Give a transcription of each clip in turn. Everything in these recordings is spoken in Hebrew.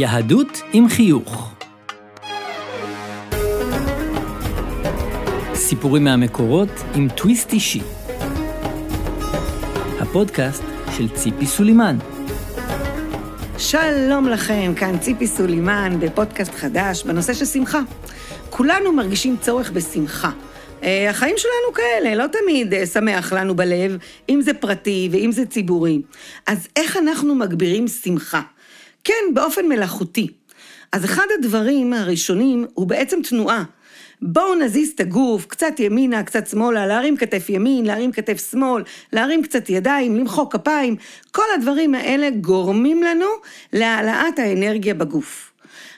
יהדות עם חיוך. סיפורים מהמקורות עם טוויסט אישי. הפודקאסט של ציפי סולימן. שלום לכם, כאן ציפי סולימן בפודקאסט חדש בנושא של שמחה. כולנו מרגישים צורך בשמחה. אה, החיים שלנו כאלה, לא תמיד אה, שמח לנו בלב, אם זה פרטי ואם זה ציבורי. אז איך אנחנו מגבירים שמחה? כן, באופן מלאכותי. אז אחד הדברים הראשונים הוא בעצם תנועה. בואו נזיז את הגוף, קצת ימינה, קצת שמאלה, להרים כתף ימין, להרים כתף שמאל, להרים קצת ידיים, למחוא כפיים, כל הדברים האלה גורמים לנו להעלאת האנרגיה בגוף.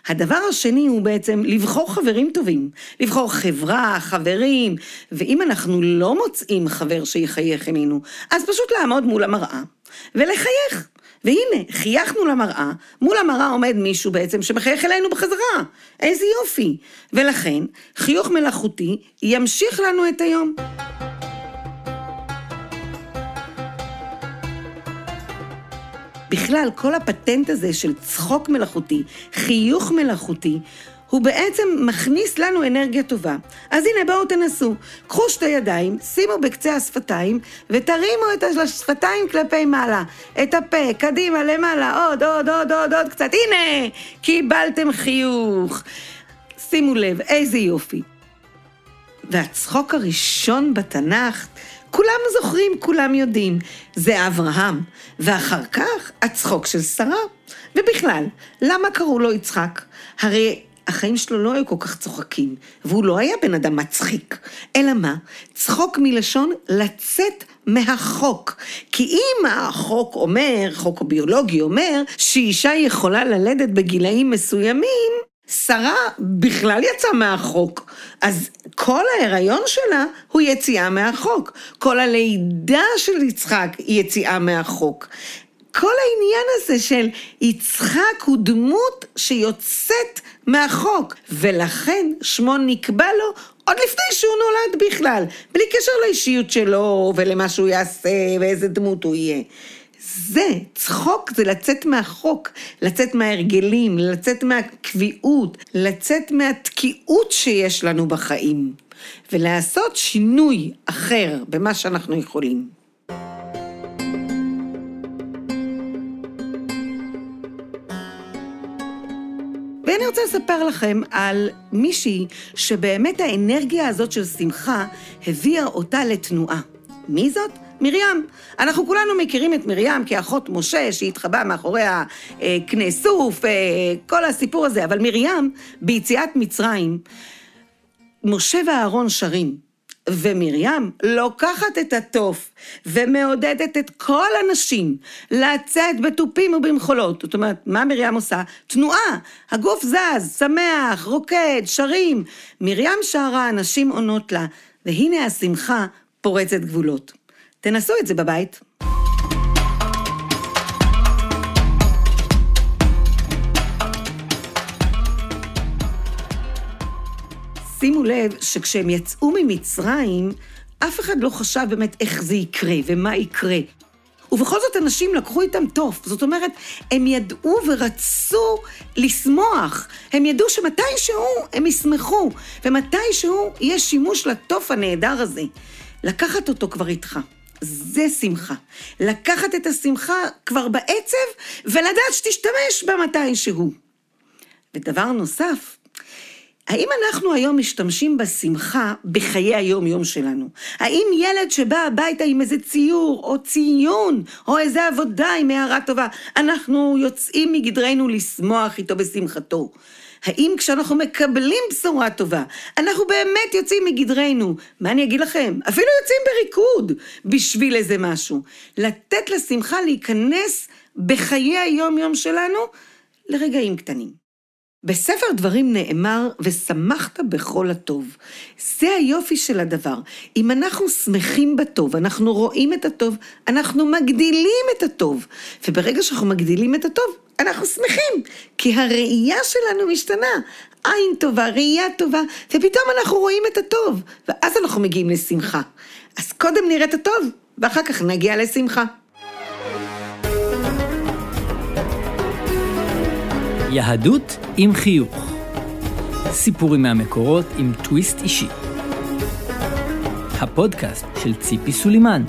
הדבר השני הוא בעצם לבחור חברים טובים, לבחור חברה, חברים, ואם אנחנו לא מוצאים חבר שיחייך אלינו, אז פשוט לעמוד מול המראה ולחייך. והנה, חייכנו למראה, מול המראה עומד מישהו בעצם שמחייך אלינו בחזרה. איזה יופי. ולכן, חיוך מלאכותי ימשיך לנו את היום. בכלל, כל הפטנט הזה של צחוק מלאכותי, חיוך מלאכותי, הוא בעצם מכניס לנו אנרגיה טובה. אז הנה, בואו תנסו. קחו שתי ידיים, שימו בקצה השפתיים, ותרימו את השפתיים כלפי מעלה. את הפה, קדימה, למעלה, עוד, עוד, עוד, עוד, עוד קצת. הנה, קיבלתם חיוך. שימו לב, איזה יופי. והצחוק הראשון בתנ"ך, כולם זוכרים, כולם יודעים, זה אברהם, ואחר כך הצחוק של שרה. ובכלל, למה קראו לו יצחק? הרי החיים שלו לא היו כל כך צוחקים, והוא לא היה בן אדם מצחיק. אלא מה? צחוק מלשון לצאת מהחוק. כי אם החוק אומר, חוק הביולוגי אומר, שאישה יכולה ללדת בגילאים מסוימים, שרה בכלל יצאה מהחוק. אז כל ההיריון שלה הוא יציאה מהחוק. כל הלידה של יצחק היא יציאה מהחוק. כל העניין הזה של יצחק הוא דמות שיוצאת מהחוק, ולכן שמו נקבע לו עוד לפני שהוא נולד בכלל, בלי קשר לאישיות שלו ולמה שהוא יעשה ואיזה דמות הוא יהיה. זה, צחוק זה לצאת מהחוק, לצאת מההרגלים, לצאת מהקביעות, לצאת מהתקיעות שיש לנו בחיים, ולעשות שינוי אחר במה שאנחנו יכולים. ואני רוצה לספר לכם על מישהי שבאמת האנרגיה הזאת של שמחה הביאה אותה לתנועה. מי זאת? מרים. אנחנו כולנו מכירים את מרים כאחות משה שהתחבאה מאחורי הקנה סוף, אה, כל הסיפור הזה, אבל מרים, ביציאת מצרים, משה ואהרון שרים. ומרים לוקחת את התוף ומעודדת את כל הנשים לצאת בתופים ובמחולות. זאת אומרת, מה מרים עושה? תנועה, הגוף זז, שמח, רוקד, שרים. מרים שרה, הנשים עונות לה, והנה השמחה פורצת גבולות. תנסו את זה בבית. שימו לב שכשהם יצאו ממצרים, אף אחד לא חשב באמת איך זה יקרה ומה יקרה. ובכל זאת אנשים לקחו איתם תוף. זאת אומרת, הם ידעו ורצו לשמוח. הם ידעו שמתישהו הם ישמחו, ומתישהו יהיה שימוש לתוף הנהדר הזה. לקחת אותו כבר איתך. זה שמחה. לקחת את השמחה כבר בעצב, ולדעת שתשתמש בה מתישהו. ודבר נוסף, האם אנחנו היום משתמשים בשמחה בחיי היום-יום שלנו? האם ילד שבא הביתה עם איזה ציור, או ציון, או איזה עבודה עם הערה טובה, אנחנו יוצאים מגדרנו לשמוח איתו בשמחתו? האם כשאנחנו מקבלים בשורה טובה, אנחנו באמת יוצאים מגדרנו? מה אני אגיד לכם? אפילו יוצאים בריקוד בשביל איזה משהו. לתת לשמחה להיכנס בחיי היום-יום שלנו לרגעים קטנים. בספר דברים נאמר, ושמחת בכל הטוב. זה היופי של הדבר. אם אנחנו שמחים בטוב, אנחנו רואים את הטוב, אנחנו מגדילים את הטוב. וברגע שאנחנו מגדילים את הטוב, אנחנו שמחים, כי הראייה שלנו משתנה. עין טובה, ראייה טובה, ופתאום אנחנו רואים את הטוב, ואז אנחנו מגיעים לשמחה. אז קודם נראה את הטוב, ואחר כך נגיע לשמחה. יהדות עם חיוך. סיפורים מהמקורות עם טוויסט אישי. הפודקאסט של ציפי סולימן